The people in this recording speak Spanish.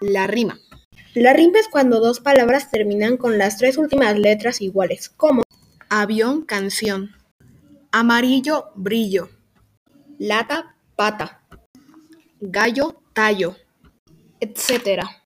La rima. La rima es cuando dos palabras terminan con las tres últimas letras iguales, como avión, canción, amarillo, brillo, lata, pata, gallo, tallo, etc.